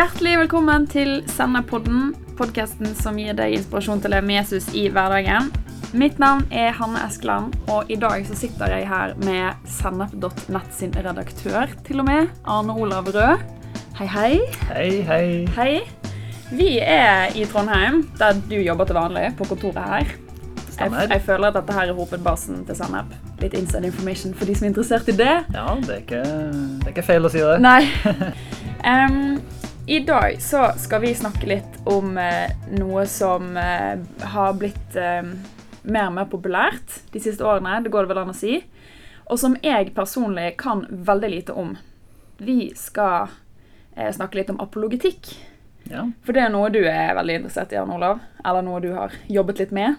Hjertelig velkommen til Senderpodden, podkasten som gir deg inspirasjon til å leve med Jesus i hverdagen. Mitt navn er Hanne Eskeland, og i dag så sitter jeg her med sennep.nett sin redaktør, til og med, Arne Olav Rød. Hei, hei. Hei, hei. Hei. Vi er i Trondheim, der du jobber til vanlig, på kontoret her. Jeg, jeg føler at dette her er hovedbasen til Sennep. Litt inside information for de som er interessert i det. Ja, det er ikke, det er ikke feil å si det. Nei. Em, I dag så skal vi snakke litt om eh, noe som eh, har blitt eh, mer og mer populært de siste årene, det går det vel an å si, og som jeg personlig kan veldig lite om. Vi skal eh, snakke litt om apologetikk. Ja. For det er noe du er veldig interessert i, Jan Olav. Eller noe du har jobbet litt med.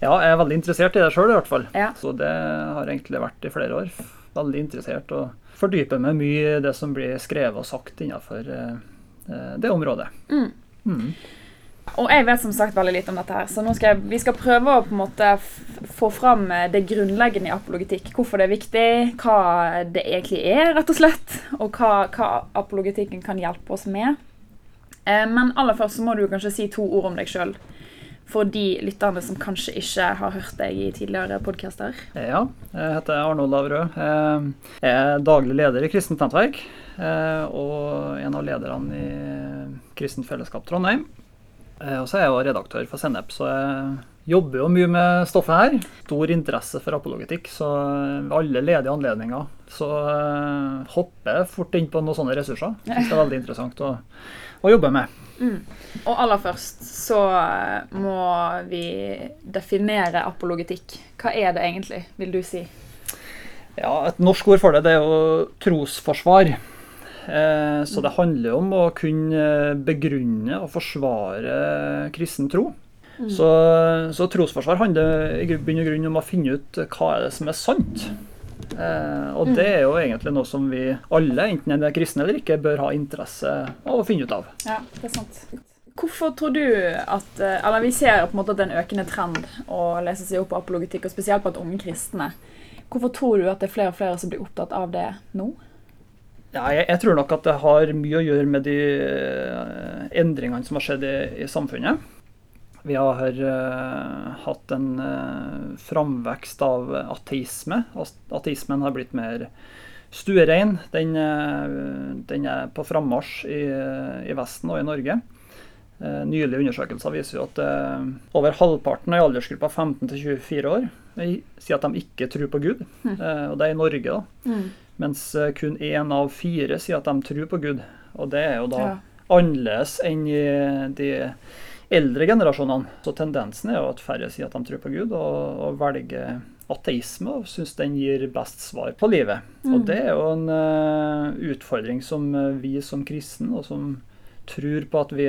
ja, jeg er veldig interessert i det sjøl, i hvert fall. Ja. Så det har egentlig vært i flere år. Veldig interessert og fordyper meg mye i det som blir skrevet og sagt innenfor eh, det området. Mm. Mm. Og jeg vet som sagt veldig lite om dette her, så nå skal jeg, vi skal prøve å på en måte få fram eh, det grunnleggende i apologetikk. Hvorfor det er viktig, hva det egentlig er, rett og slett, og hva, hva apologetikken kan hjelpe oss med. Eh, Men aller først så må du kanskje si to ord om deg sjøl. For de lytterne som kanskje ikke har hørt deg i tidligere podcaster. Ja, jeg heter Arne Olav Rød. Eh, Jeg er daglig leder i Kristent nettverk. Eh, Og en av lederne i Kristent Fellesskap Trondheim. Eh, Og så er jeg jo redaktør for Sennep, så jeg jobber jo mye med stoffet her. Stor interesse for apologetikk, så ved alle ledige anledninger så eh, hopper jeg fort inn på noen sånne ressurser. Det er veldig interessant å, å jobbe med. Og aller først så eh, må vi definere apologetikk. Hva er det egentlig, vil du si? Ja, Et norsk ord for det, det er jo trosforsvar. Eh, så det handler om å kunne begrunne og forsvare kristen tro. Så, så trosforsvar handler i bunn og grunn om å finne ut hva er det som er sant. Eh, og det er jo egentlig noe som vi alle, enten en er kristne eller ikke, bør ha interesse av å finne ut av. Ja, det er sant. Hvorfor tror du at eh, Eller vi ser på en måte at det er en økende trend å lese seg opp på apologetikk, og spesielt blant unge kristne. Hvorfor tror du at det er flere og flere som blir opptatt av det nå? Ja, jeg, jeg tror nok at det har mye å gjøre med de eh, endringene som har skjedd i, i samfunnet. Vi har uh, hatt en uh, framvekst av ateisme. Ateismen har blitt mer stuerein. Den, uh, den er på frammarsj i, i Vesten og i Norge. Nylige undersøkelser viser jo at over halvparten i aldersgruppa 15 til 24 år sier at de ikke tror på Gud. Eh, og det er i Norge, da. Mens eh, kun én av fire sier at de tror på Gud. Og det er jo da Ja. annerledes enn i de eldre generasjonene. Så tendensen er jo at færre sier at de tror på Gud, og, og velger ateisme og syns den gir best svar på livet. Og det er jo en uh, utfordring som eh, vi som kristne, og som tror på at vi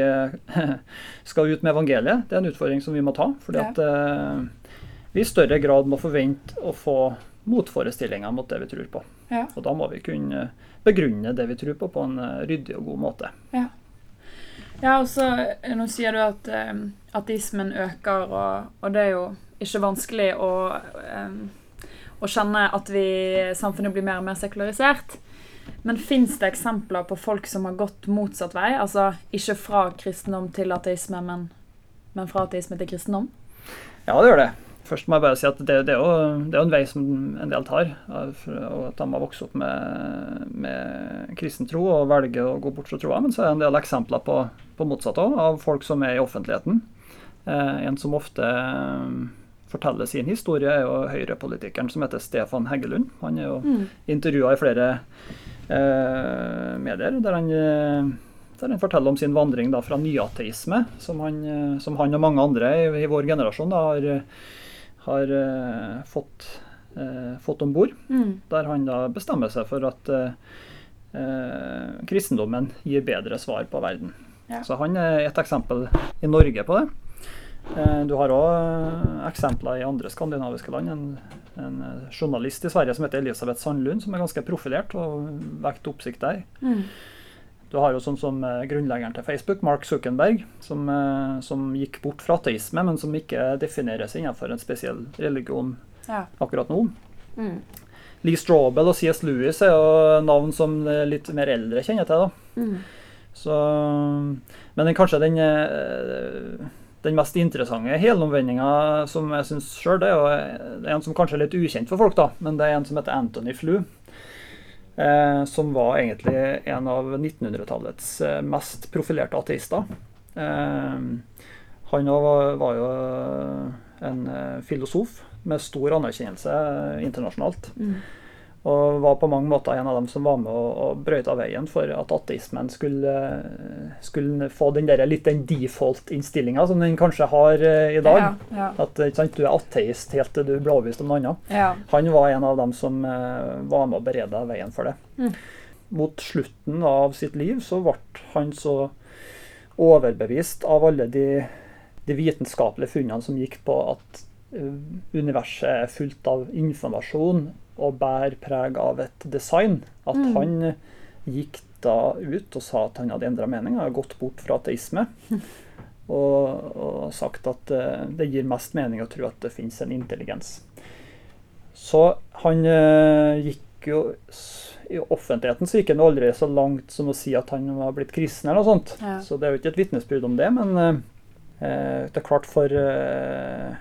skal ut med evangeliet, det er en utfordring som vi må ta. fordi at uh, vi i større grad må forvente å få motforestillinger mot det vi tror på. Ja. Og da må vi kunne begrunne det vi tror på, på en eh, ryddig og god måte. Ja. Ja, og så eh, Nå sier du at um, ateismen øker, og, og det er jo ikke vanskelig å, um, å kjenne at vi, samfunnet blir mer og mer sekularisert. Men fins det eksempler på folk som har gått motsatt vei? Altså ikke fra kristendom til ateisme, men, men fra ateisme til kristendom? Ja, det gjør det. Først må jeg bare si at det, det, er, jo, det er jo en vei som en del tar. eh, Og at de har vokst opp med, med kristen tro og velger å gå bort fra troa. Men så er det en del eksempler på, på motsatt òg, av folk som er i offentligheten. Eh, en som ofte eh, forteller sin historie, er jo høyrepolitikeren som heter Stefan Heggelund. Han er jo intervjua i flere eh, medier der han eh, der han forteller om sin vandring da fra nyateisme, som han, som han og mange andre i, i vår generasjon da har, har eh, fått, uh, fått om bord. Der han da bestemmer seg for at eh, eh, kristendommen gir bedre svar på verden. Ja. Så han er et eksempel i Norge på det. Eh, Du har òg eksempler i andre skandinaviske land. En, en journalist i Sverige som heter Elisabeth Sandlund, som er ganske profilert og vekket oppsikt der. Du har jo sånn som eh, grunnleggeren til Facebook, Mark Zuckerberg, som, eh, som gikk bort fra ateisme, men som ikke definerer seg innenfor en spesiell religion Ja. akkurat nå. Mm. Lee Strobel og C.S. Lewis er jo navn som eh, litt mer eldre kjenner til. da. Mm. Så, men den, kanskje den, den mest interessante helomvendinga som jeg syns sjøl, det er jo en som kanskje er litt ukjent for folk, da, men det er en som heter Anthony Flew. Eh, som var egentlig en av 1900-tallets eh, mest profilerte ateister. Eh, han var, jo en filosof med stor anerkjennelse internasjonalt. Mm. Og var på mange måter en av dem som var med og, og brøyta veien for at ateismen skulle, skulle få den der, litt den default-innstillinga som den kanskje har eh, i dag. Ja, ja. At ikke sant, du er ateist helt til du blir overbevist om noe annet. ja. Han var en av dem som eh, var med og bereda veien for det. Mm. Mot slutten av sitt liv så ble han så overbevist av alle de, de vitenskapelige funnene som gikk på at eh, universet er fullt av informasjon og bærer preg av et design, at Mm. han gikk da ut og sa at han hadde endra mening, hadde gått bort fra ateisme. Og, og sagt at eh, det gir mest mening å tro at det finnes en intelligens. Så han eh, gikk jo I offentligheten så gikk han aldri så langt som å si at han var blitt kristen, eller noe sånt. Ja. Så det er jo ikke et vitnesbyrd om det, men eh, eh, det er klart for, eh,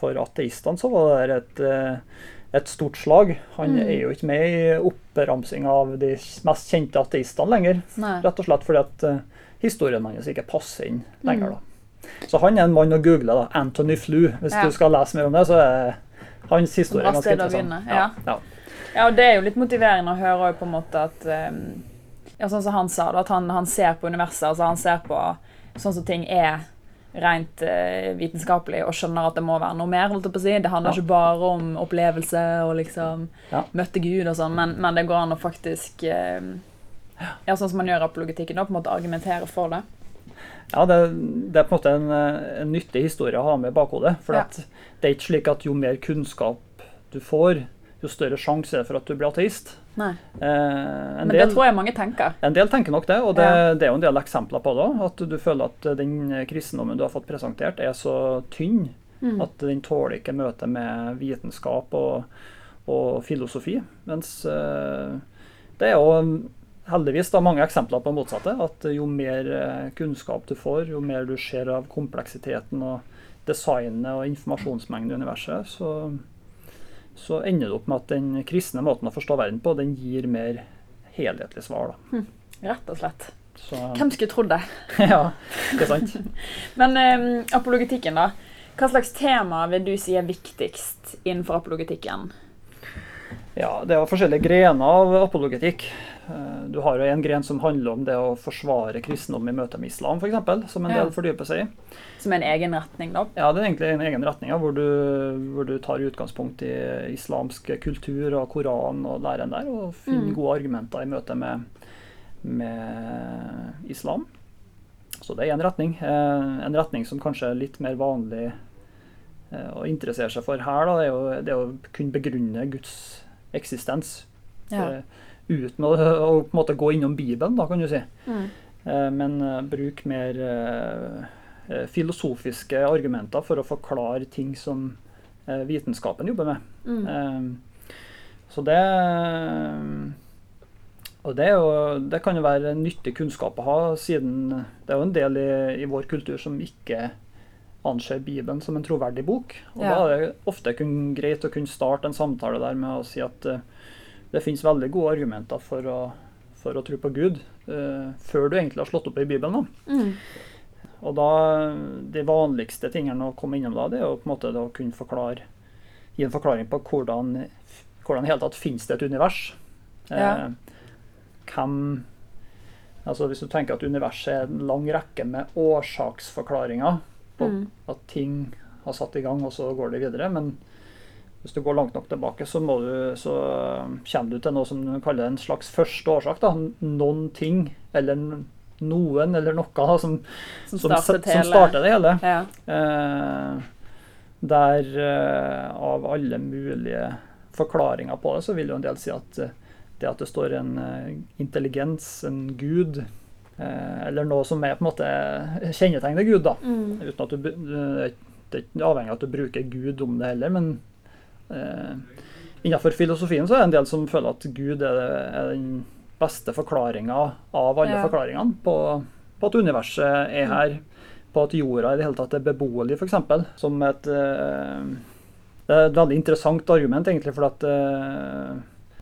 for ateistene så var det et, eh, et stort slag. Han Mm. er jo ikke med i oppramsinga av de mest kjente ateistene lenger. Nei. Rett og slett fordi at eh, historien hans ikke passer inn lenger. Mm. da. Så han er en mann å google. da, Anthony Flew. Hvis Ja. du skal lese mer om det, så er hans historie ganske interessant. ja. ja. Ja, og det er jo litt motiverende å høre på en måte at um, Ja, sånn som han sa, da, at han, han ser på universet. altså Han ser på sånn som ting er rent eh, vitenskapelig, og skjønner at det må være noe mer. holdt jeg på å si. Det handler Ja. ikke bare om opplevelse og liksom Ja. møtte Gud og sånn, men, men det går an å faktisk ehm, ja, Sånn som man gjør apologetikken, da, på en måte argumentere for det. Ja, det, det er på en måte en, eh, en nyttig historie å ha med i bakhodet. For det er ikke slik at jo mer kunnskap du får, jo større sjanse er det for at du blir ateist. Nei. Eh, Men del, det tror jeg mange tenker. en del tenker nok det, og det, Ja. det er jo en del eksempler på det òg. At du føler at den kristendommen du har fått presentert, er så tynn Mm. at den tåler ikke møtet med vitenskap og, og filosofi. Mens eh, det er jo heldigvis da mange eksempler på det motsatte. At jo mer eh, kunnskap du får, jo mer du ser av kompleksiteten og designet og informasjonsmengden i universet, så, så ender det opp med at den kristne måten å forstå verden på, den gir mer helhetlig svar. Da. Rett og slett. Så, Hvem skulle trodd det? ja, ikke sant? Men um, apologetikken, da. Hva slags tema vil du si er viktigst innenfor apologetikken? Ja, det er jo forskjellige grener av apologetikk. Eh, Du har jo en gren som handler om det å forsvare kristendom i møte med islam, f.eks., som en del fordyper seg i. Som en egen retning, da? Ja, det er egentlig en egen retning, hvor, du, hvor du tar utgangspunkt i islamsk kultur og Koran og læren der, og finner Mm. gode argumenter i møte med, med islam. Så det er en retning. Eh, En retning som kanskje er litt mer vanlig eh, å interessere seg for her, da, det er jo det er å kunne begrunne Guds eksistens. Ja. Eh, uten å, å på en måte gå innom Bibelen, da, kan du si. Mm. Eh, Men eh, bruk mer filosofiske argumenter for å forklare ting som vitenskapen jobber med. Mm. Så det Og det, jo, det kan jo være nyttig kunnskap å ha, siden det er jo en del i, i vår kultur som ikke anser Bibelen som en troverdig bok. Og Ja. Da er det ofte kun greit å kunne starte en samtale der med å si at uh, det finnes veldig gode argumenter for å, for å tro på Gud, uh, før du egentlig har slått opp i Bibelen. Da. Mm. Og da, De vanligste tingene å komme innom da, det er jo på en måte å kunne forklare, gi en forklaring på hvordan, hvordan i hele tatt finnes det et univers. Ja. Eh, hvem altså Hvis du tenker at universet er en lang rekke med årsaksforklaringer på Mm. at ting har satt i gang, og så går det videre. Men hvis du går langt nok tilbake, så, må du, så kommer du til noe som du kaller en slags første årsak. Da. Noen ting, eller noen, eller noe da, som, Som som, startet som starter det hele. Ja. Eh, der eh, av alle mulige forklaringer på det, så vil jo en del si at eh, det at det står en eh, intelligens, en gud, eller noe som er på en måte kjennetegner Gud, da. Mm. Uten at du, det er ikke avhengig av at du bruker Gud om det heller, men eh, innenfor filosofien så er det en del som føler at Gud er, er den beste forklaringa av alle Ja. forklaringene på, på at universet er her, på at jorda i det hele tatt er beboelig, f.eks. Som et eh, Det er et veldig interessant argument, egentlig, for at eh,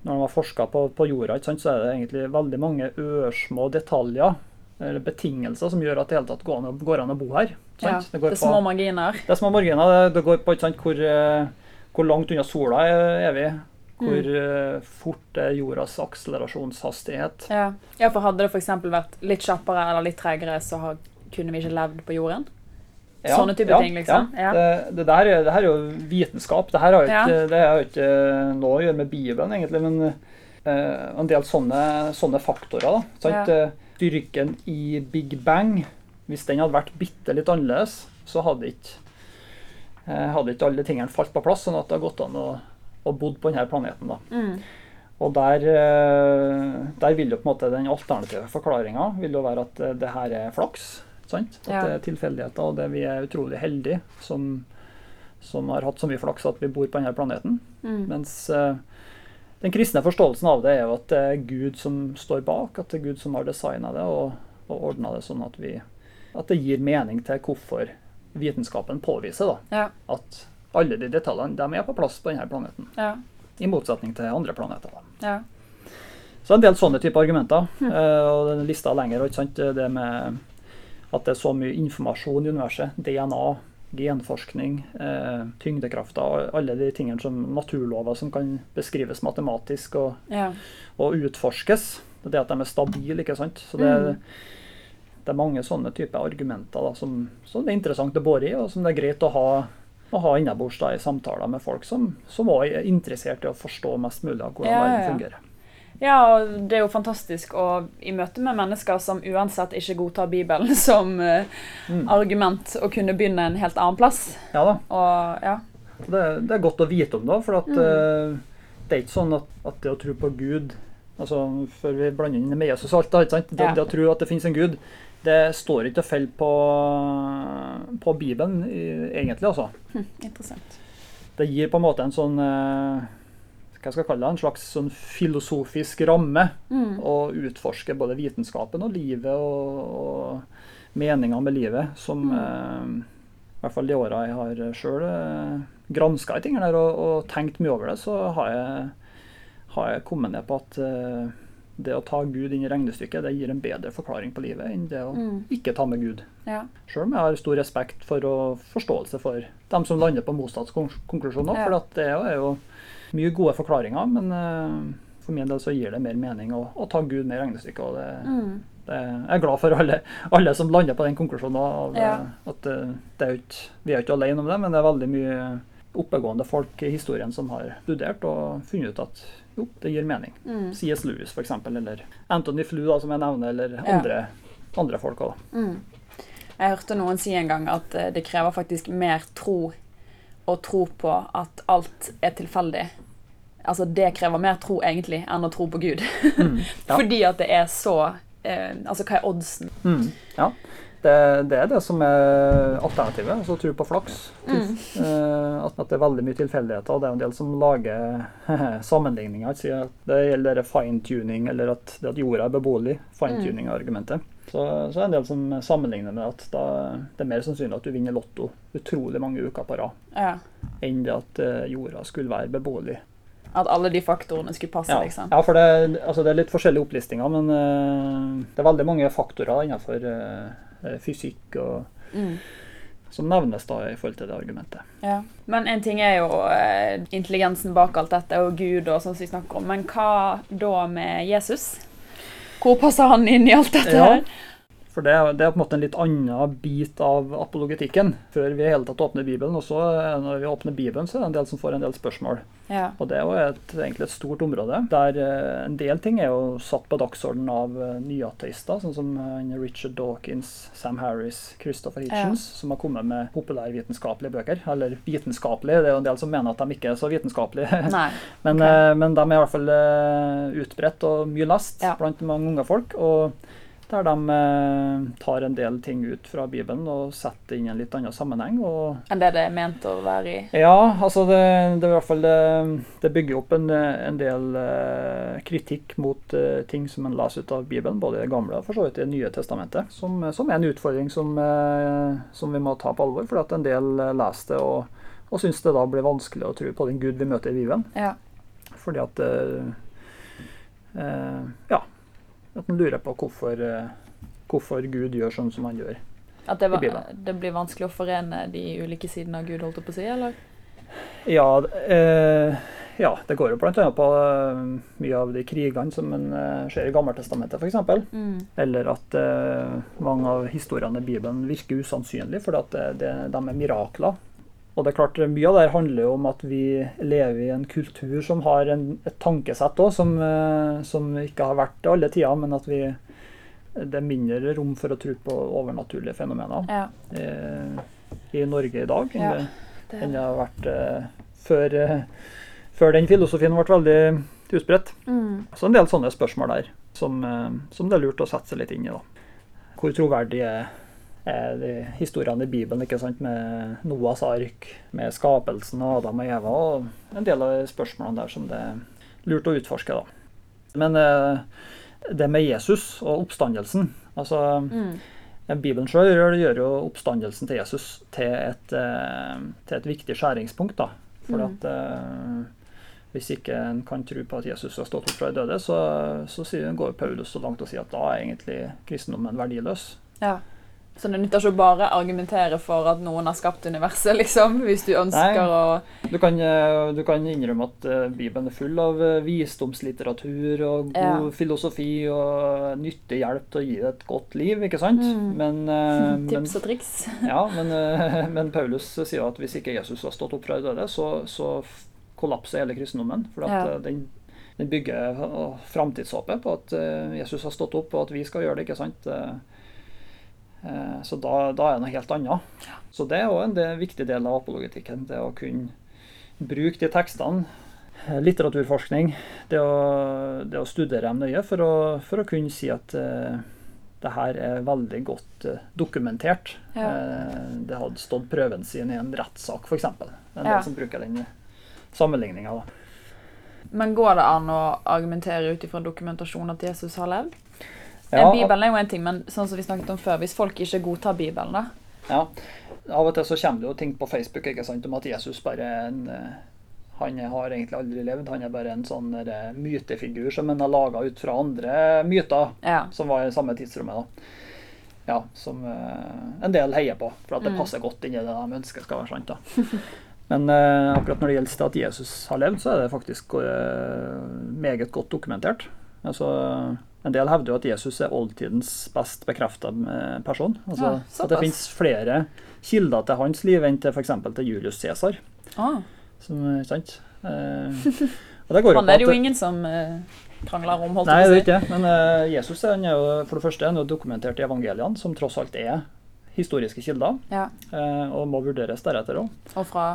når man har forska på, på jorda, så er det egentlig veldig mange ørsmå detaljer eller betingelser som gjør at det hele tatt går an, går an å bo her. Ja. Det går det er på- små marginer. det er små marginer. Det, det går på hvor, eh, hvor langt unna sola er vi. Hvor Mm. eh, fort er jordas akselerasjonshastighet. Ja. ja, for hadde det f.eks. vært litt kjappere eller litt tregere, så har, kunne vi ikke levd på jorden? Sånne type ting, liksom? Ja. Ja. Det, det, der, er- det her er jo vitenskap. Det her har jo ikke, det har jo ikke noe å gjøre med Bibelen, egentlig. Men uh, en del sånne, sånne faktorer. da? Ja. Eh, Styrken i Big Bang, hvis den hadde vært bitte litt annerledes, så hadde ikke eh, hadde ikke alle tingene falt på plass, sånn at det hadde gått an å, å bodd på denne planeten. da. Mm. Og der, der vil jo på en måte den alternative forklaringa være at det her er flaks. Sant? At Ja. det er tilfeldigheter, og det vi er utrolig heldige som, som har hatt så mye flaks at vi bor på denne planeten. Mm. Mens uh, den kristne forståelsen av det er jo at det er Gud som står bak, at det er Gud som har designa det og, og ordna det sånn at, vi, at det gir mening til hvorfor vitenskapen påviser da, Ja. at alle de detaljene de er på plass på denne planeten. Ja. I motsetning til andre planeter. da. Ja. Så en del sånne type argumenter. eh, og den lista er sant? Det med at det er så mye informasjon i universet. DNA, genforskning, eh, tyngdekrafter. Alle de tingene som naturlover som kan beskrives matematisk og, ja. og utforskes. Det at de er stabile. ikke sant? Så det, Mm. det er mange sånne typer argumenter da, som, som det er interessant å bore i, og som det er greit å ha å ha innabords i samtaler med folk som, som også er interessert i å forstå mest mulig av hvordan Ja, verden fungerer. Ja, og det er jo fantastisk å i møte med mennesker som uansett ikke godtar Bibelen som uh, Mm. argument, å kunne begynne en helt annen plass. Ja da. Og ja. Det, det er godt å vite om det, for at, Mm. uh, det er ikke sånn at, at det å tro på Gud altså Før vi blander inn med Jesus og alt, sant? Det, Ja. det å tro at det finnes en Gud, det står ikke og faller på, på Bibelen, egentlig. altså. Hm, interessant. Det gir på en måte en sånn eh, hva skal jeg kalle det, en slags sånn filosofisk ramme Mm. utforske både vitenskapen og livet og, og meninga med livet, som Mm. eh, i hvert fall de åra jeg har sjøl eh, granska i tingene der og, og tenkt mye over det, så har jeg, har jeg kommet ned på at eh, det å ta Gud inn i regnestykket, det gir en bedre forklaring på livet enn det å Mm. ikke ta med Gud. Ja. Sjøl om jeg har stor respekt for og forståelse for dem som lander på motsatt konklusjon konklusjon. Ja. For at det er jo mye gode forklaringer, men uh, for min del så gir det mer mening å, å ta Gud med i regnestykket. og det, Mm. det, jeg er glad for alle, alle som lander på den konklusjonen. Av, Ja. at det, det er jo vi er jo ikke alene om det, men det er veldig mye oppegående folk i historien som har studert og funnet ut at jo, det gir mening. Mm. C.S. Lewis f.eks., eller Anthony Flew, da, som jeg nevner, eller Ja. andre, andre folk òg. Mm. Jeg hørte noen si en gang at eh, det krever faktisk mer tro å tro på at alt er tilfeldig. Altså det krever mer tro egentlig enn å tro på Gud. Mm. Ja. Fordi at det er så eh, Altså hva er oddsen? Mm, ja. Det, det er det som er alternativet. Altså tro på flaks. Mm. Eh, at, det er veldig mye tilfeldigheter. og Det er en del som lager sammenligninger. det gjelder fine-tuning, eller at det at jorda er beboelig. Fine-tuning er argumentet. Så, så er det en del som sammenligner med at da, det er mer sannsynlig at du vinner Lotto utrolig mange uker på rad, Ja. enn det at eh, jorda skulle være beboelig. At alle de faktorene skulle passe, Ja, liksom. ja for det, altså det er litt forskjellige opplistinger, men uh, det er veldig mange faktorer innenfor uh, fysikk og, Mm. som nevnes da i forhold til det argumentet. Ja. Men en ting er jo eh, intelligensen bak alt dette, og Gud og sånn som vi snakker om. Men hva da med Jesus? Hvor passer han inn i alt dette Ja. For det, det er på en måte en litt annen bit av apologetikken før vi i hele tatt åpner Bibelen. Og så eh, når vi åpner Bibelen, så er det en del som får en del spørsmål. Ja. Og det er jo et, egentlig et stort område, der eh, en del ting er jo satt på dagsordenen av uh, nyateister, sånn som eh, Richard Dawkins, Sam Harris, Christopher Hitchens, som har kommet med populærvitenskapelige bøker. Eller vitenskapelige, det er jo en del som mener at de ikke er så vitenskapelige. Men, Ok. eh, men de er i hvert fall eh, utbredt og mye lest Ja. blant mange unge folk. Og Der de eh, tar en del ting ut fra Bibelen og setter inn i en litt annen sammenheng. Og Enn det det er ment å være i? ja, altså det, det, i hvert fall, det, det bygger opp en, en del eh, kritikk mot eh, ting som en leser ut av Bibelen, både i Det gamle og for så vidt i Det nye testamentet, som, som er en utfordring som, som vi må ta på alvor. For at en del leser det og, og syns det da blir vanskelig å tro på den Gud vi møter i Bibelen. Ja. Fordi at Ja. At han lurer på hvorfor, eh, hvorfor Gud gjør sånn som han gjør. At det, var, det blir vanskelig å forene de ulike sidene av Gud, holdt jeg på å si? eller? Ja, eh, ja, det går jo bl.a. på eh, mye av de krigene som en eh, ser i Gammeltestamentet, f.eks. Mm. Eller at eh, mange av historiene i Bibelen virker usannsynlige at det, de er mirakler. Og det er klart, Mye av det handler jo om at vi lever i en kultur som har en, et tankesett også, som, eh, som ikke har vært det alle tider, men at vi, det er mindre rom for å tro på overnaturlige fenomener Ja. i, i Norge i dag Ja, det, enn det har vært eh, før, eh, før den filosofien ble veldig utbredt. mm. Så en del sånne spørsmål der som, eh, som det er lurt å sette seg litt inn i. da. Hvor troverdig er, de historiene i Bibelen ikke sant, med Noas ark, med skapelsen av Adam og Eva, og en del av spørsmålene der som det er lurt å utforske. da. Men eh, det med Jesus og oppstandelsen altså Mm. Bibelen selv gjør, gjør jo oppstandelsen til Jesus til et, eh, til et viktig skjæringspunkt. da. For Mm. at eh, hvis ikke en kan tro på at Jesus har stått opp fra de døde, så, så går Paulus så langt og sier at da er egentlig kristendommen verdiløs. ja. Så det nytter ikke å bare argumentere for at noen har skapt universet, liksom, hvis du ønsker å Du kan, eh, du kan innrømme at eh, Bibelen er full av eh, visdomslitteratur og god Ja. filosofi og nyttig hjelp til å gi deg et godt liv, ikke sant? Mm. Men, men Tips og triks. Ja, men, men Paulus sier at hvis ikke Jesus har stått opp fra de døde, så, så kollapser hele kristendommen. For at Ja. den, den bygger framtidshåpet på at Jesus har stått opp, og at vi skal gjøre det. ikke sant? Eh, så da, da er det noe helt annet. Så det er òg en del, viktig del av apologetikken. Det å kunne bruke de tekstene. eh, Litteraturforskning. Det å, det å studere dem nøye for å, for å kunne si at eh, det her er veldig godt eh, dokumentert. Ja. Eh, det hadde stått prøven sin i en rettssak, f.eks. En Ja. del som bruker den sammenligninga. Men går det an å argumentere ut ifra dokumentasjon at Jesus har levd? Ja, Bibelen er jo en ting, men sånn som vi snakket om før, hvis folk ikke godtar Bibelen, da ja. Av og til så kommer det jo ting på Facebook ikke sant, om at Jesus bare er en eh, Han har egentlig aldri levd. Han er bare en sånn eh, mytefigur som en har laga ut fra andre myter Ja. som var i samme tidsrommet. da. Ja, Som uh, en del heier på, for at det Mm. passer godt inn i det de ønsker skal være sant. da. Men uh, akkurat når det gjelder det at Jesus har levd, så er det faktisk uh, meget godt dokumentert. Altså, en del hevder jo at Jesus er oldtidens best bekrefta person. Altså, Ja, at det finnes flere kilder til hans liv enn til f.eks. til Julius Cæsar. Ah. Som, sant? Eh, og det går Han er det jo ingen som eh, krangler om, holdt jeg på er å si. ikke det. Men eh, Jesus er jo for det første er dokumentert i evangeliene, som tross alt er historiske kilder, Ja. eh, og må vurderes deretter òg. Og fra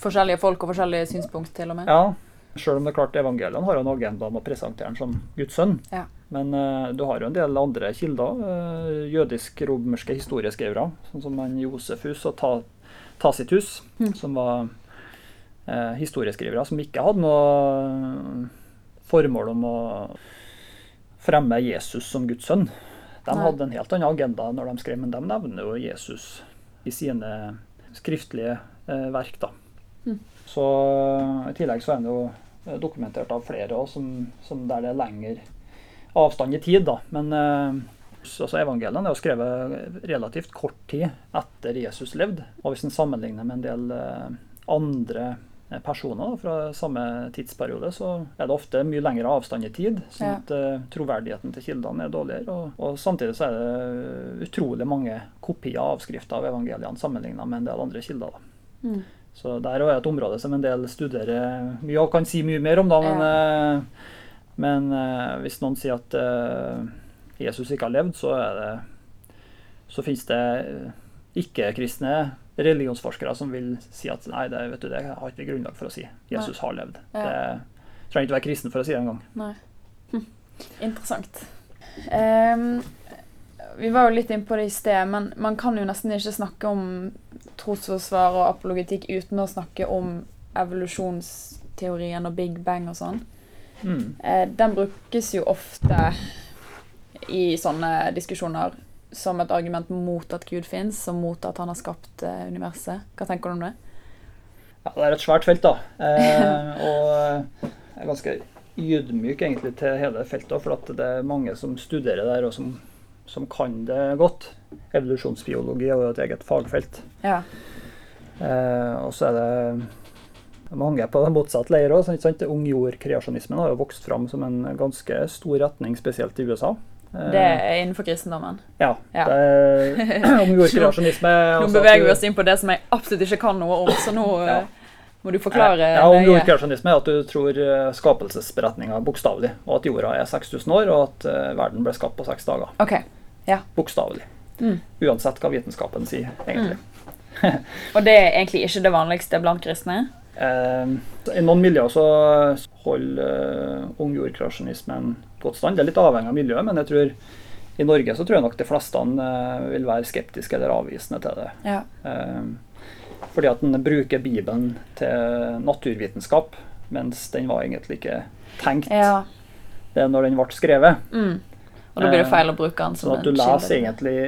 forskjellige folk og forskjellige synspunkt, til og med. Ja, Sjøl om det er klart evangeliene har en agenda om å presentere han som Guds sønn. Ja. Men uh, du har jo en del andre kilder, uh, jødisk-romerske historieskrivere, sånn som han Josefus og Ta Tacitus, Mm. som var uh, historieskrivere som ikke hadde noe formål om å fremme Jesus som Guds sønn. De Nei. hadde en helt annen agenda når de skrev, men de nevner jo Jesus i sine skriftlige eh, verk. da. Mm. Så I tillegg så er han jo eh, dokumentert av flere også, som, som der det er lengre avstand i tid. da. Men eh, så, så evangeliene er jo skrevet relativt kort tid etter Jesus levde. Og hvis en sammenligner med en del eh, andre eh, personer da, fra samme tidsperiode, så er det ofte mye lengre avstand i tid. sånn Ja. at eh, troverdigheten til kildene er dårligere. Og, og samtidig så er det utrolig mange kopier av avskrifter av evangeliene sammenligna med en del andre kilder. da. Mm. Så der er et område som en del studerer mye og kan si mye mer om, da. Men, eh, men eh, hvis noen sier at eh, Jesus ikke har levd, så, det, så finnes det eh, ikke-kristne religionsforskere som vil si at nei, det, vet du, det har ikke vi grunnlag for å si. Jesus har levd. Ja. Det trenger ikke være kristen for å si det engang. Nei. Hm. Interessant. Um, Vi var jo litt inne på det i sted, men man kan jo nesten ikke snakke om trosforsvar og apologetikk uten å snakke om evolusjonsteorien og big bang og sånn. Mm. Den brukes jo ofte i sånne diskusjoner som et argument mot at Gud fins, og mot at han har skapt eh, universet. Hva tenker du om det? Ja, det er et svært felt, da. Eh, og jeg er ganske ydmyk egentlig til hele feltet, for det er mange som studerer der, og som, som kan det godt. Evolusjonsbiologi er jo et eget fagfelt. Ja. Eh, og så er det mange på motsatt leir òg. Ung jord-kreasjonismen har jo vokst fram som en ganske stor retning, spesielt i USA. Det er innenfor kristendommen. Ja. Ja. Det ung jord-kreasjonisme Nå beveger vi oss inn på det som jeg absolutt ikke kan noe om, så nå Ja. eh, må du forklare Ja, nøye. jordkreasjonisme er at du tror eh, skapelsesberetninga bokstavelig, og at jorda er 6000 år, og at eh, verden ble skapt på seks dager. Ok, Bokstavelig. Mm. Uansett hva vitenskapen sier, egentlig. Og det er egentlig ikke det vanligste blant kristne? Eh, I noen miljøer så holder uh, ung godt stand. Det er litt avhengig av miljøet, men jeg tror i Norge så tror jeg nok de fleste eh, vil være skeptiske eller avvisende til det. Ja. Eh, fordi at den bruker Bibelen til naturvitenskap, mens den var egentlig ikke tenkt ja. det når den ble skrevet. Mm. Og da blir det feil å bruke den som Sånn at du leser egentlig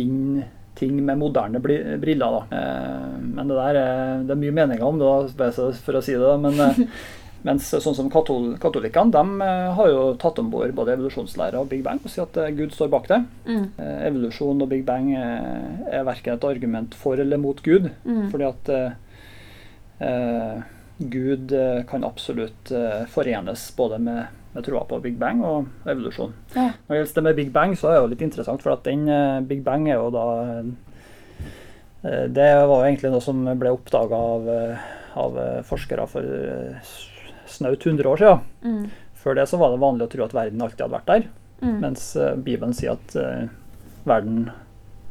inn ting med moderne briller. da. Eh, men det der er, det er mye meninger om det, for å si det. men eh, mens sånn som katol katolikkene de eh, har jo tatt om bord både evolusjonslære og Big Bang og sier at eh, Gud står bak det. Mm. Eh, evolusjon og Big Bang eh, er verken et argument for eller mot Gud. Mm. Fordi at eh, eh, Gud eh, kan absolutt eh, forenes både med, med troa på Big Bang og evolusjon. Ja. Når det gjelder det med Big Bang, så er det jo litt interessant, for at den eh, Big Bang er jo da eh, Det var jo egentlig noe som ble oppdaga av, eh, av forskere for snaut 100 år siden. Mm. Før det så var det vanlig å tro at verden alltid hadde vært der, Mm. mens Bibelen sier at verden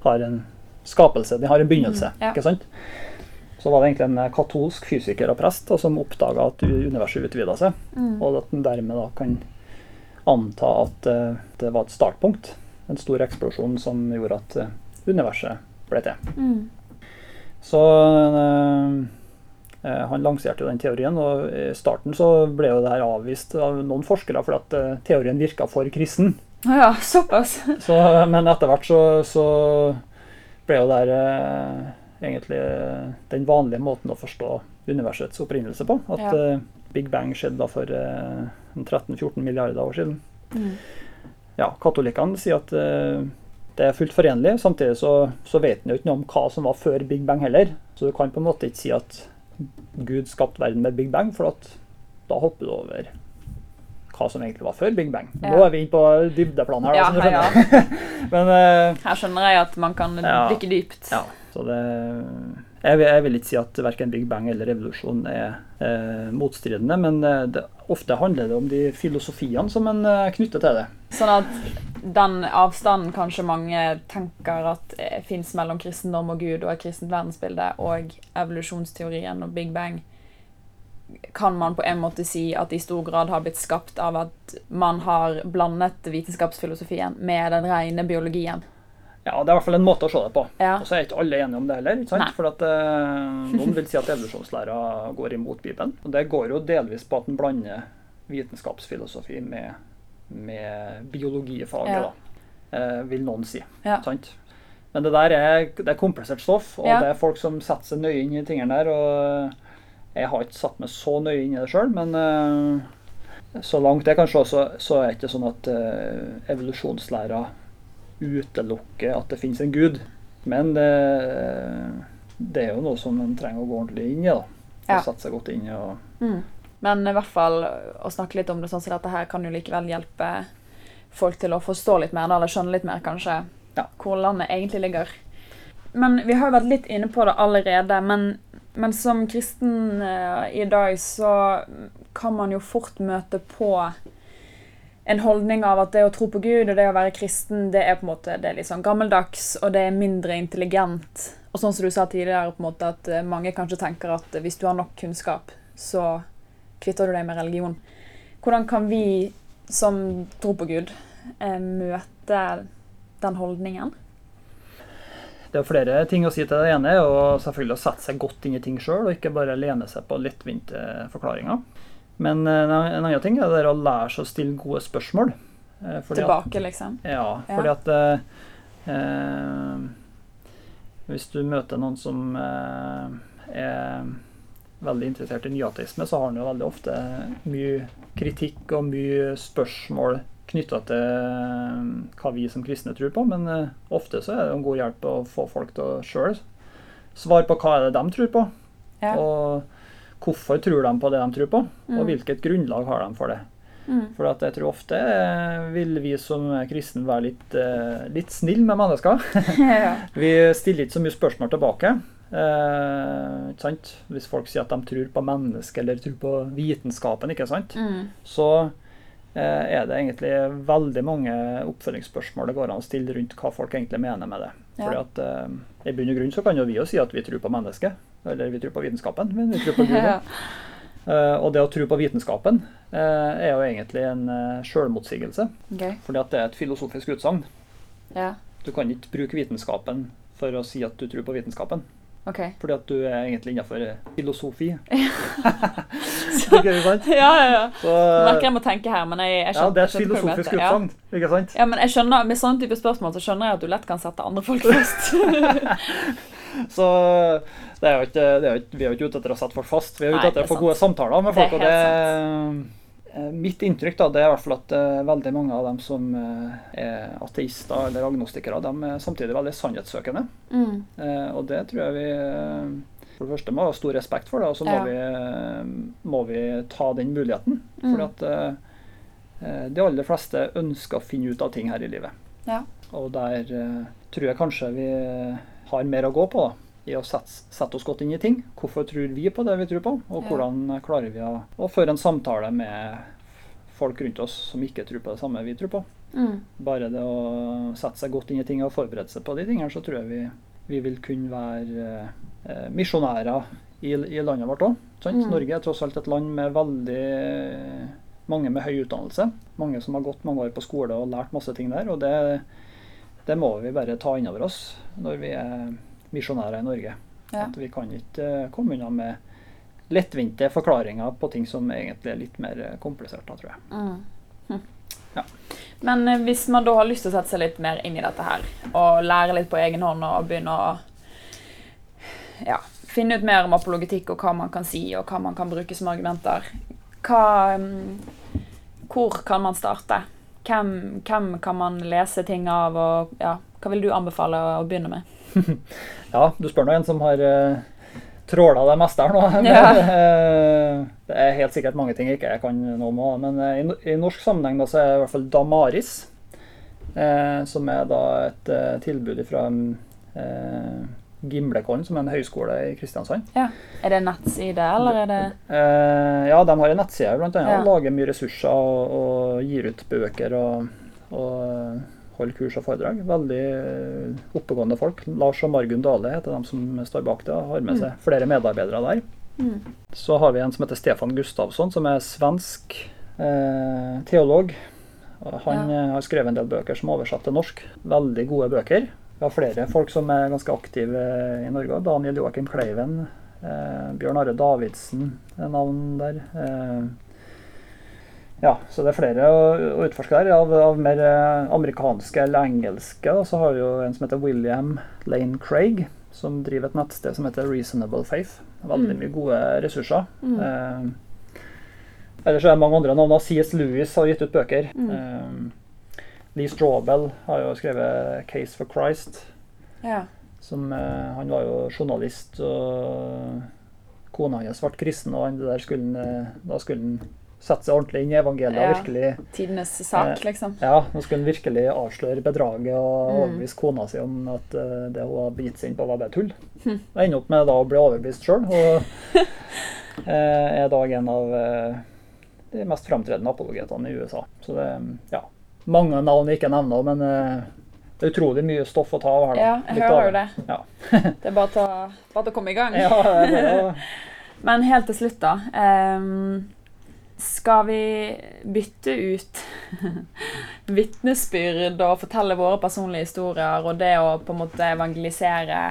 har en skapelse, den har en begynnelse. Mm, ja. ikke sant? Så var det egentlig en eh, katolsk fysiker og prest da, som oppdaga at universet utvida seg, Mm. og at en dermed da kan anta at uh, det var et startpunkt. En stor eksplosjon som gjorde at uh, universet ble til. Mm. Så eh, han lanserte jo den teorien, og i starten så ble jo det her avvist av noen forskere fordi at teorien virka for kristen. Ja, såpass. Så, men etter hvert så, så ble jo det her egentlig eh, den vanlige måten å forstå universets opprinnelse på. At Ja. eh, Big Bang skjedde da for eh, 13-14 milliarder år siden. Mm. Ja, Katolikkene sier at eh, det er fullt forenlig. Samtidig så, så vet en jo ikke noe om hva som var før Big Bang heller. Så du kan på en måte ikke si at Gud skapte verden med Big Bang, for at da hopper du over hva som egentlig var før Big Bang. Nå er vi inne på dybdeplan her. Ja, du ja. Men uh, Her skjønner jeg at man kan Ja. dykke dypt. ja, så det jeg vil, jeg vil ikke si at verken Big Bang eller revolusjon er eh, motstridende, men eh, det, ofte handler det om de filosofiene som en eh, knytter til det. Sånn at den avstanden kanskje mange tenker at eh, fins mellom kristendom og Gud og et kristent verdensbilde og evolusjonsteorien og Big Bang, kan man på en måte si at i stor grad har blitt skapt av at man har blandet vitenskapsfilosofien med den rene biologien. Ja, Det er i hvert fall en måte å se det på. Ja. Og så er ikke alle enige om det heller. ikke sant? Nei. For at eh, Noen vil si at evolusjonslæra går imot Bibelen. Og det går jo delvis på at en blander vitenskapsfilosofi med, med biologifaget, Ja. da, eh, vil noen si. Ja. Sant? Men det der er, det er komplisert stoff, og det er folk som setter seg nøye inn i tingene der. og Jeg har ikke satt meg så nøye inn i det sjøl, men eh, så langt jeg kan se, så, så er det ikke sånn at eh, evolusjonslæra utelukker at det finnes en gud. Men det, det er jo noe som en trenger å gå ordentlig inn i. da. Og Sette seg godt inn i. Mm. Men i hvert fall å snakke litt om det sånn som dette her kan jo likevel hjelpe folk til å forstå litt mer, eller skjønne litt mer kanskje Ja. hvor landet egentlig ligger. Men vi har jo vært litt inne på det allerede, men, men som kristen uh, i dag så kan man jo fort møte på en holdning av at det å tro på Gud og det å være kristen, det er på en måte det er litt sånn gammeldags, og det er mindre intelligent. Og sånn som du sa tidligere, på en måte at eh, mange kanskje tenker at hvis du har nok kunnskap, så kvitter du deg med religion. Hvordan kan vi som tror på Gud, eh, møte den holdningen? Det er flere ting å si til det ene, og selvfølgelig å sette seg godt inn i ting sjøl, og ikke bare lene seg på lettvinte forklaringer. Men eh, en annen ting er det å lære seg å stille gode spørsmål. Eh, Tilbake, at, liksom? Ja, fordi ja. at eh, Hvis du møter noen som eh, er veldig interessert i nyateisme, så har han jo veldig ofte mye kritikk og mye spørsmål knytta til eh, hva vi som kristne tror på, men ofte så er det en god hjelp å få folk til å sjøl svare på hva er det de tror på. Ja. Og hvorfor tror de på det de tror på, mm. og hvilket grunnlag har de for det. Mm. For jeg tror ofte uh, vil vi som kristne være litt, uh, litt snille med mennesker. vi stiller ikke så mye spørsmål tilbake. Hvis folk sier at de tror på mennesket eller tror på vitenskapen? Mm. så Eh, er det egentlig veldig mange oppfølgingsspørsmål det går an å stille rundt hva folk egentlig mener med det. Ja. Fordi at uh, I bunn og grunn så kan jo vi jo si at vi tror på mennesket, eller vi tror på vitenskapen, men vi tror på Gud. ja. uh, og det å tro på vitenskapen uh, er jo egentlig en uh, sjølmotsigelse. Okay. Fordi at det er et filosofisk utsagn. Ja. Du kan ikke bruke vitenskapen for å si at du tror på vitenskapen. Okay. Fordi at du er egentlig innenfor filosofi. så, ikke sant? Ja, ja, ja. Så, merker jeg må tenke her, men jeg, jeg skjønner, Ja, det er et filosofisk utsagn, ja. ikke sant? Ja, men jeg skjønner, Med sånne type spørsmål så skjønner jeg at du lett kan sette andre folk først. så det er jo ikke, det er jo ikke, vi er jo ikke ute etter å sette folk fast, vi er ute etter å få gode samtaler med folk. Og det, Eh, mitt inntrykk da, det er i hvert fall at uh, veldig mange av dem som uh, er ateister eller agnostikere, de er samtidig veldig sannhetssøkende. Mm. Uh, og det tror jeg vi for det første må ha stor respekt for det, og så må, ja. må, vi ta den muligheten. Mm. For at de aller fleste ønsker å finne ut av ting her i livet. Ja. Og der tror jeg kanskje vi har mer å gå på. da i å sette, sette, oss godt inn i ting. Hvorfor tror vi på det vi tror på, og hvordan klarer vi å, å, føre en samtale med folk rundt oss som ikke tror på det samme vi tror på. Mm. Bare det å sette seg godt inn i ting og forberede seg på de tingene, så tror jeg vi, vi vil kunne være eh, misjonærer i, i, landet vårt òg. Mm. Norge er tross alt et land med veldig mange med høy utdannelse. Mange som har gått mange år på skole og lært masse ting der. Og det, det må vi bare ta innover oss når vi er misjonærer i Norge. Ja. At vi kan ikke eh, komme unna med lettvinte forklaringer på ting som egentlig er litt mer eh, komplisert, tror jeg. Mm. Hm. Ja. Men eh, hvis man da har lyst til å sette seg litt mer inn i dette her, og lære litt på egen hånd og begynne å ja, finne ut mer om apologetikk og hva man kan si og hva man kan bruke som argumenter, hva, mm, hvor kan man starte? Hvem, hvem, kan man lese ting av, og ja, hva vil du anbefale å begynne med? ja, du spør nå en som har uh, tråla det meste her nå. Ja. uh, det er helt sikkert mange ting jeg ikke kan noe om, men uh, i, i, norsk sammenheng da, så er det i hvert fall Damaris. Uh, som er da et tilbud fra Gimlekollen, som er en høyskole i Kristiansand. Ja. Er det en nettside, eller er det Ja, de har en nettside blant annet, ja. og lager mye ressurser og, og gir ut bøker og, og holder kurs og foredrag. Veldig eh, oppegående folk. Lars og Margunn Dale heter de som står bak det, og har med mm. seg flere medarbeidere der. Mm. Så har vi en som heter Stefan Gustavsson, som er svensk eh, teolog. Han ja. Eh, har skrevet en del bøker som er oversatt til norsk. Veldig gode bøker. Vi har flere folk som er ganske aktive i Norge. Daniel Joakim Kleiven. Eh, Bjørn Are Davidsen er navn der. Eh, ja, så det er flere å, å utforske der. Av, av, mer eh, amerikanske eller engelske da, så har vi jo en som heter William Lane Craig, som driver et nettsted som heter Reasonable Faith. Veldig mm. mye gode ressurser. Mm. Eh, ellers er det mange andre navn. CS Lewis har gitt ut bøker. Mm. Eh, Lee Strawbell har jo skrevet 'Case for Christ'. Ja. Som, eh, han var jo journalist, og kona hans ble kristen, og skulle, eh, da skulle han sette seg ordentlig inn i evangeliet. Ja, virkelig, Tidenes sak, eh, liksom. Ja, nå skulle han virkelig avsløre bedraget og mm. overbevise kona si om at uh, det hun hadde begitt seg inn på, var bare tull. Hm. Og ender opp med da å bli overbevist sjøl, og uh, er i dag en av uh, de mest framtredende apologetene i USA. Så det ja, mange navn jeg ikke nevner, men det er utrolig mye stoff å ta av her. Da. Ja, jeg hører jo det. Ja. det er bare til å komme i gang. ja, det Men helt til slutt, da. Um, Skal vi bytte ut vitnesbyrd og fortelle våre personlige historier og det å på en måte evangelisere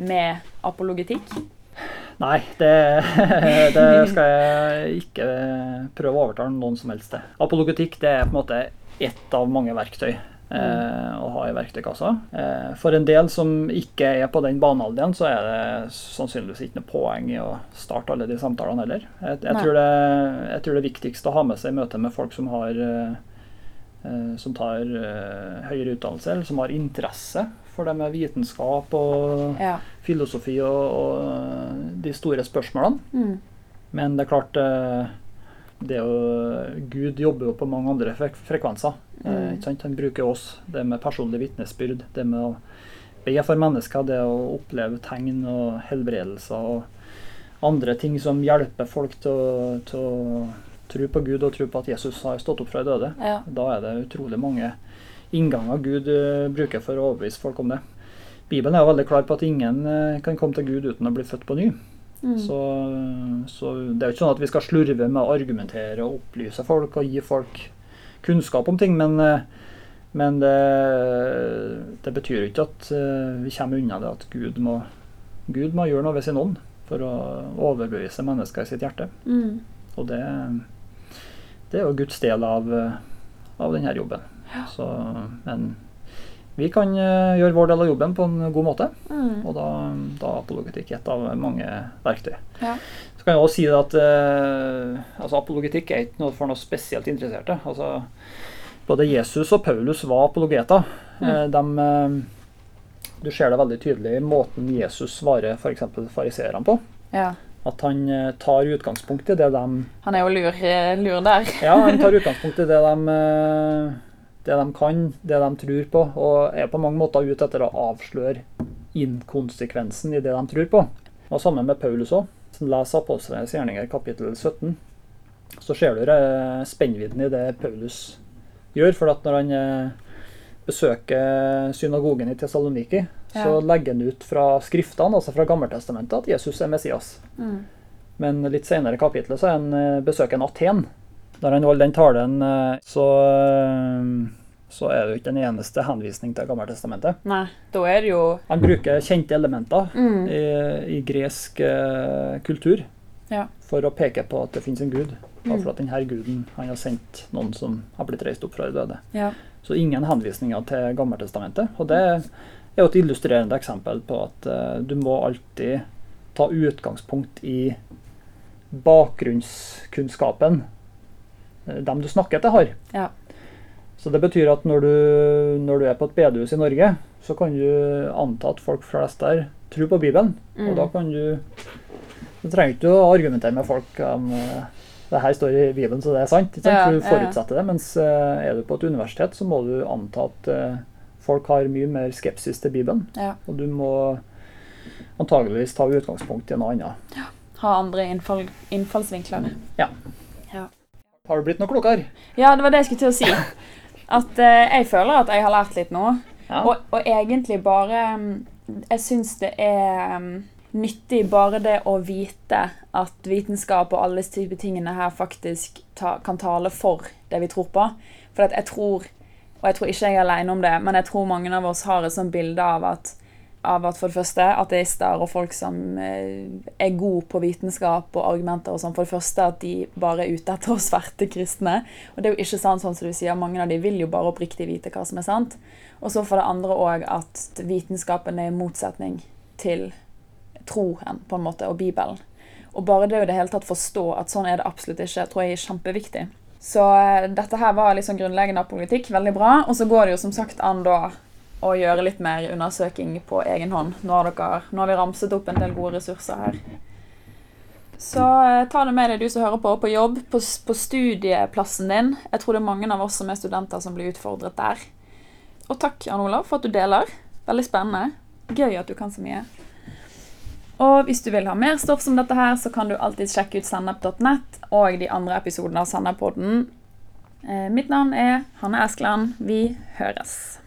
med apologetikk? Nei, det, det skal jeg ikke prøve å overtale noen som helst til. Apologetikk det er på en måte ett av mange verktøy eh, å ha i verktøykassa. Eh, for en del som ikke er på den banealderen, så er det sannsynligvis ikke noe poeng i å starte alle de samtalene heller. Jeg, jeg, tror, det, jeg tror det viktigste å ha med seg i møte med folk som har eh, som tar høyere utdannelse, eller som har interesse for det med vitenskap og ja. filosofi og, og, de store spørsmålene. Mm. Men det er klart det jo, Gud jobber jo på mange andre frekvenser. Mm. Eh, Han bruker oss. Det med personlig vitnesbyrd, det med å be for mennesker, det å oppleve tegn og helbredelser og andre ting som hjelper folk til til å tro på Gud og tro på at Jesus har stått opp fra de døde. Ja. Da er det utrolig mange innganger Gud uh, bruker for å overbevise folk om det. Bibelen er jo veldig klar på at ingen uh, kan komme til Gud uten å bli født på ny. Mm. Så, så, det er jo ikke sånn at vi skal slurve med å argumentere og opplyse folk og gi folk kunnskap om ting, men, eh, men det, det, betyr ikke at eh, vi kommer unna det at Gud må, Gud må gjøre noe ved sin ånd for å overbevise mennesker i sitt hjerte. Mm. Og det, det, er jo Guds del av, av denne jobben. Ja. Så, men vi kan gjøre vår del av jobben på en god måte. Mm. Og da, da er apologetikk et av mange verktøy. Ja. Så kan jeg også si at uh, altså apologetikk er ikke noe for noe spesielt interesserte. Altså, både Jesus og Paulus var apologeter. Mm. Uh, de, uh, du ser det veldig tydelig i måten Jesus svarer f.eks. fariseerne på. Ja. At han tar utgangspunkt i det de Han er jo lur, lur der. ja, han tar utgangspunkt i det de det de kan, det de tror på, og er på mange måter ute etter å avsløre inkonsekvensen i det de tror på. Og Sammen med Paulus òg. Leser Apostlenes gjerninger kapittel 17, så ser du spennvidden i det Paulus gjør. For at når han eh, besøker synagogen i Tessaloniki, ja. så legger han ut fra skriftene, altså fra Gammeltestamentet, at Jesus er Messias. Mm. Men litt senere i kapitlet så eh, besøker han Aten. Når han holder den talen, eh, så så er det jo ikke den eneste henvisning til Gammeltestamentet. Nei, da er det jo... Han bruker kjente elementer mm. i, i, gresk uh, kultur ja. for å peke på at det finnes en gud. Og mm. for at denne guden han har sendt noen som har blitt reist opp fra de døde. Ja. Så ingen henvisninger til Gammeltestamentet. Og det er jo et illustrerende eksempel på at uh, du må alltid ta utgangspunkt i bakgrunnskunnskapen eh, dem du snakker til, har. Ja. Så det betyr at når du, når du, er på et bedehus i Norge, så kan du anta at folk flest der tror på Bibelen. Mm. Og da kan du Du trenger ikke å argumentere med folk om uh, det her står i Bibelen, så det er sant. Ja, du forutsetter ja. det. Mens uh, er du på et universitet, så må du anta at folk har mye mer skepsis til Bibelen. Ja. Og du må antageligvis ta utgangspunkt i noe annet. Ja. Ha andre innfall, innfallsvinkler. Ja. Har du blitt noe klokere? Ja, det var det jeg skulle til å si. At uh, jeg føler at jeg har lært litt nå. Ja. Og, og, egentlig bare mm, Jeg syns det er um, nyttig bare det å vite at vitenskap og alle typer tingene her faktisk ta, kan tale for det vi tror på. For jeg tror, og jeg tror ikke jeg er alene om det, men jeg tror mange av oss har et sånt bilde av at av at for det første ateister og folk som eh, er gode på vitenskap og argumenter og sånn, for det første at de bare er ute etter å sverte kristne. Og det er jo ikke sant sånn som du sier, mange av de vil jo bare oppriktig vite hva som er sant. Og så for det andre òg at vitenskapen er i motsetning til troen på en måte, og Bibelen. Og bare det å i det hele tatt forstå at sånn er det absolutt ikke, tror jeg er kjempeviktig. Så eh, dette her var liksom grunnleggende av politikk. Veldig bra. Og så går det jo som sagt an da og gjøre litt mer undersøking på egen hånd. Nå har, dere, nå har vi ramset opp en del gode ressurser her. Så eh, ta det med deg, du som hører på, på jobb, på, på, studieplassen din. Jeg tror det er mange av oss som er studenter, som blir utfordret der. Og takk, Jan Olav, for at du deler. Veldig spennende. Gøy at du kan så mye. Og hvis du vil ha mer stoff som dette her, så kan du alltid sjekke ut sennep.nett og de andre episodene av Sennep-podden. Eh, mitt navn er Hanne Eskeland. Vi høres.